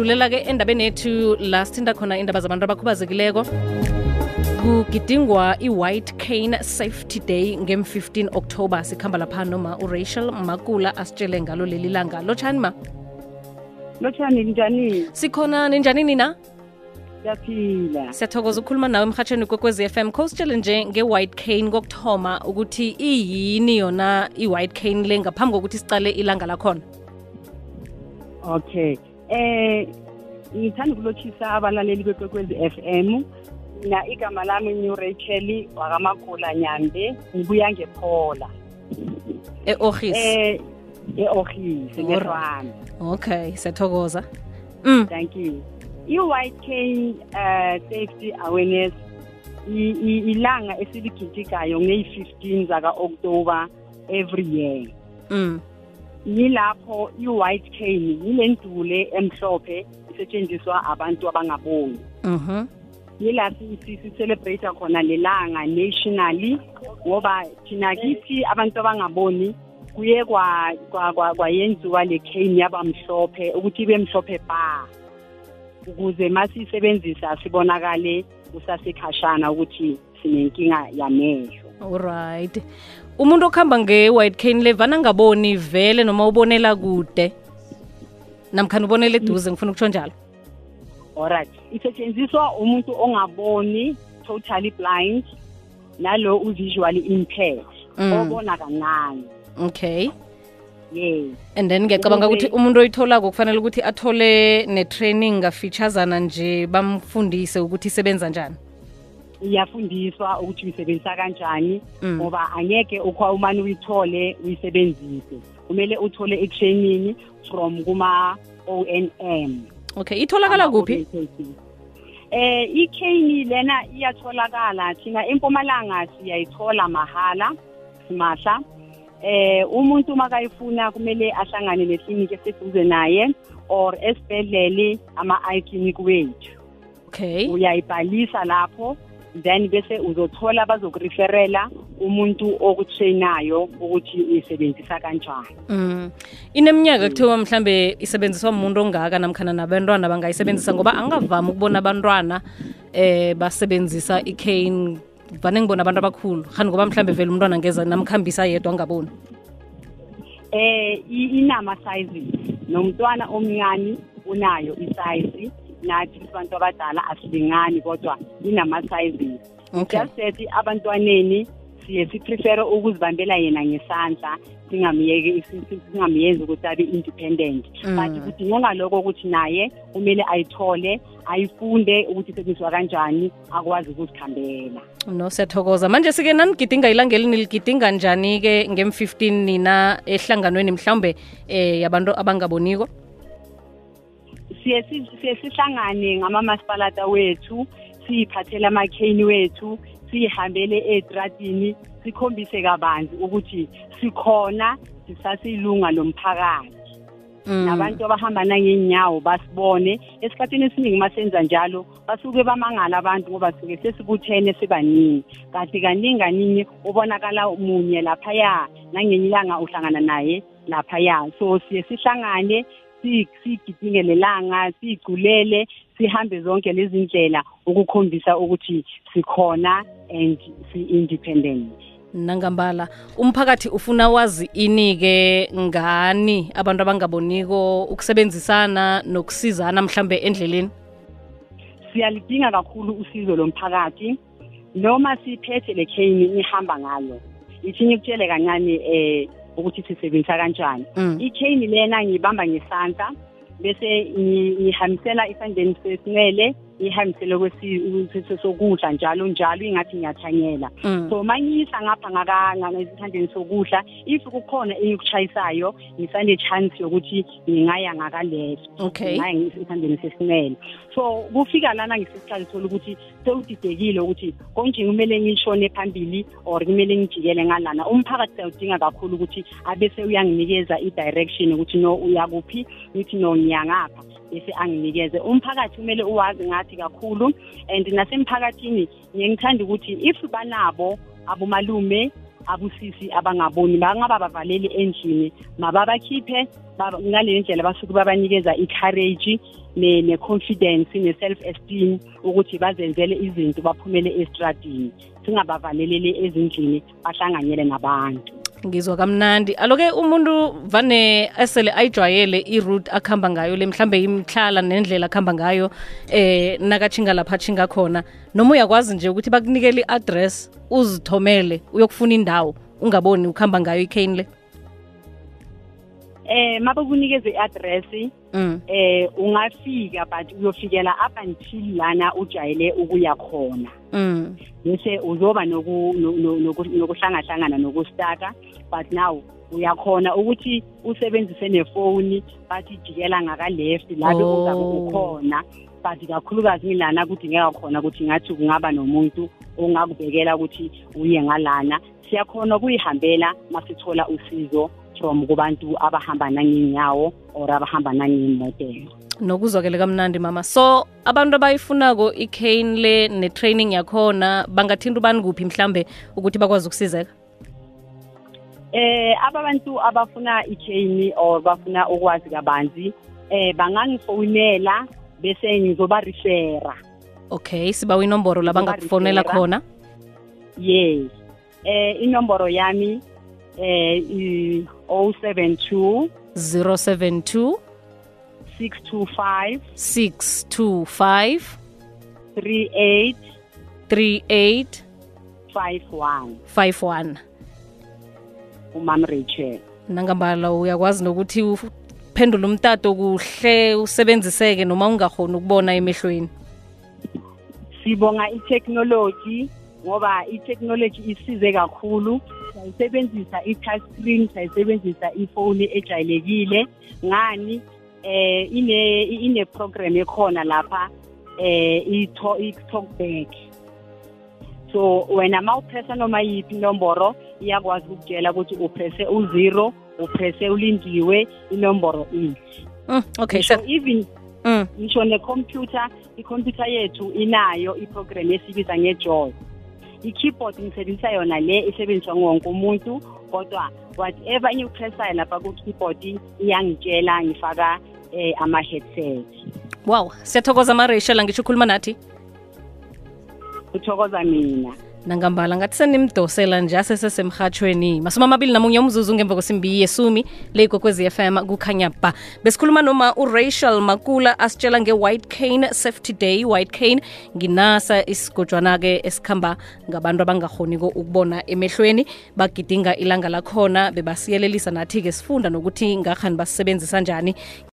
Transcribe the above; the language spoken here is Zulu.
sidlulela-ke endabeni yethu last sithinta khona indaba zabantu abakhubazekileko. Kugidingwa i-white cane safety day ngem-15 october. Sikhamba lapha noma urachel makula asitshele ngalo leli langa. Lotshani ma? Lotshani njani? Sikhona ninjani nina? Siyaphila. Siyathokoza ukukhuluma nawe emhatshweni kwekwezi FM kho sitshele nje nge-white cane kokuthoma ukuthi iyini yona i-white cane le ngaphambi kokuthi sicale ilanga lakhona? Okay eh ngithanda ukulotshisa abalaleli bekwekwezi FM mina igama lami ngiurachel wakamagula nyambe ngibuya ngephola. E-orhis eh e-ohisi ngeRwanda. Okay siyathokoza. Mm. thank you. Cane uh, safety awareness ilanga esiligidikayo ngeyi-15 zaka-oktoba every year. Mm. Yilapho i-white cane yile ndule emhlophe isetshenziswa abantu abangaboni. Mhm. yila si-celebrate khona lelanga nationally ngoba thina kithi abantu abangaboni kuye kwa- kwa- kwa- kwayenziwa le cane yaba mhlophe ukuthi ibe mhlophe ba ukuze masiyisebenzisa sibonakale kusasekhashana ukuthi sinenkinga yamehlo. Alright umuntu okuhamba nge-white cane le vana ngaboni vele noma ubonela kude namkhani ubonela eduze ngifuna ukutsho njalo. Alright. Isetshenziswa umuntu ongaboni totally blind nalo u-visually impaired Mm. obona kancane. Okay. Yes. And then ngiyacabanga ukuthi umuntu oyitholako kufanele ukuthi athole ne-training ngafeaturesana nje bamfundise ukuthi isebenza njani iyafundiswa ukuthi uyisebenzisa kanjani Mm. ngoba angeke ukwa umane uyithole uyisebenzise. Kumele uthole i-training from kuma-onm okay itholakala kuphi? Eh ikheyini lena iyatholakala thina empumalanga siyayithola mahala simahla. Eh umuntu makayifuna kumele ahlangane nekliniki eseduze naye or esibhedlele ama-eye clinic wethu. Okay. Uyayibhalisa lapho then bese uzothola bazokuriferela umuntu okutrainayo ukuthi uyisebenzisa kanjani. Mm. ineminyaka kuthiwa mhlambe isebenziswa umuntu ongaka namkhana nabantwana bangayisebenzisa ngoba angavami ukubona abantwana eh basebenzisa icane. Vane ngibona abantu abakhulu. Hani ngoba mhlambe vele umntwana ngeza namkhambisa yedwa angaboni. Eh inama sizes nomntwana omncane unayo isize nathi abantu abadala asilingani kodwa inama sizes okay. Just that abantwaneni siye siprefere ukuzibambela yena ngesandla singamyeki singamyenzi ukuthi abe independent. Mm. but kudingeka lokho ukuthi naye kumele ayithole ayifunde ukuthi isetshenziswa kanjani akwazi ukuzikhambela. No siyathokoza. Manje sike nanigidinga ilangeli niligidinga njani-ke ngem-15 nina ehlanganweni mhlawumbe eh yabantu abangaboniko siye si- siye sihlangane ngamamasipalata wethu siyiphathele amakheni wethu siyihambele etratini sikhombise kabanzi ukuthi sikhona sisasilunga lomphakathi. Mm. nabantu abahamba nangeenyawo basibone esikhathini esiningi masenza njalo basuke bamangala abantu ngoba suke sesibuthene sibaningi. Kanti kaningi kaningi ubonakala munye laphaya nangenye ilanga uhlangana naye laphaya. So siye sihlangane si- sigidinge lelanga siyigculele sihambe zonke lezi ndlela ukukhombisa ukuthi sikhona and si-independent. Nangambala umphakathi ufuna wazi ini-ke ngani abantu abangaboniko ukusebenzisana nokusizana mhlambe endleleni? Siyalidinga kakhulu usizo lomphakathi. Noma siphethe le kheyini ihamba ngalo ithi ngikutshele kancane eh ukuthi sisebenzisa kanjani Mm. ikheyini lena ngiyibamba ngesandla bese ngi- ngihambisela esandleni sesinwele ngihambisele kwesi sokudla njalo njalo ingathi ngiyathanyela. Mm. so mangiyisa ngapha ngaka ngesandleni sokudla if kukhona engikuchayisayo ngisane chance yokuthi ngingaya ngaka left okay. Ngaya esandleni sesinwele so kufika lana ngesikhathi thola ukuthi sewudidekile ukuthi konje kumele ngishone phambili or kumele ngijikele ngalana. Umphakathi siyawudinga kakhulu ukuthi abese uyanginikeza i-direction ukuthi no uyakuphi? Ngithi no ngiyangapha bese anginikeze umphakathi kumele uwazi ngathi kakhulu and nasemphakathini ngiye ngithanda ukuthi if banabo abomalume abusisi abangaboni bangaba bavaleli endlini mababakhiphe ba- ngaleyo ndlela basuke babanikeza i-courage ne- ne-confidence ne-self esteem ukuthi bazenzele izinto baphumele estradini. Singabavaleleli ezindlini bahlanganyele nabantu. Ngizwa kamnandi. Aloke umuntu vane esele ayijwayele iroute akuhamba ngayo le mhlambe imhlala nendlela akuhamba ngayo eh nakachinga lapha achinga khona. Noma uyakwazi nje ukuthi bakunikele i-address uzithomele uyokufuna indawo ungaboni ukuhamba ngayo ikhane le eh mabakunikeze i-address mm. eh ungafika but uyofikela up until lana ujayele ukuya khona Mm. bese uzoba noku- no- no- noku- nokuhlangahlangana nokustaka but now uyakhona ukuthi usebenzise nefoni bathi jikela ngakaleft labe Oh. uzabe ukhona but kakhulukazi ngilana kudingeka khona ukuthi ngathi kungaba nomuntu ongakubhekela ukuthi uye ngalana siyakhona ukuyihambela masithola usizo from kubantu abahamba nanginyawo or abahamba nangiyimodelo nokuzwakele kamnandi mama. So abantu abayifunako ikhane le ne-training yakhona bangathinta ubani kuphi mhlambe ukuthi bakwazi ukusizeka? Eh abantu abafuna ichain or bafuna ukwazi kabanzi eh bangangifonela bese ngizoba refera okay sibawa inomboro la bangakufonela Ngizoba khona? Yes. Eh inomboro yami eh 072 072 625 625 38 38 51 51 umam Rachel. Nangambala uyakwazi nokuthi uphendule umtato kuhle usebenziseke noma ungakhoni ukubona emehlweni? Sibonga i-technology ngoba i-technology isize kakhulu. Sayisebenzisa i-touch screen sayisebenzisa ifoni ejayelekile ngani? Eh ine ine program ekhona lapha eh i-talk back. So wena mawupressa noma yiphi inomboro iyakwazi ukutshela ukuthi upresse u-zero upresse ulindiwe inomboro ithi mm, okay so so, even mm, ngisho necomputer icomputer yethu inayo iprogram esibiza ngejoy. I-keyboard ngisebenzisa yona le isebenziswa ngonke umuntu kodwa whatever engiyipressayo lapha ku-keyboard iyangitshela ngifaka eh, ama-headset. Wow siyathokoza marachel ngisho ukhuluma nathi. Uthokoza mina nangambala ngathi senimdosela nje asesesemhatshweni masumi amabili namunye umzuzu ngemva kwesimbi yesumi le ikwekwezi FM kukhanya ba besikhuluma noma urachel makula asitshela nge-white cane safety day. White cane nginasa isigojwana-ke esikhamba ngabantu abangakhoniko ukubona emehlweni. Bagidinga ilanga lakhona bebasiyelelisa nathi-ke sifunda nokuthi ngakhani basisebenzisa njani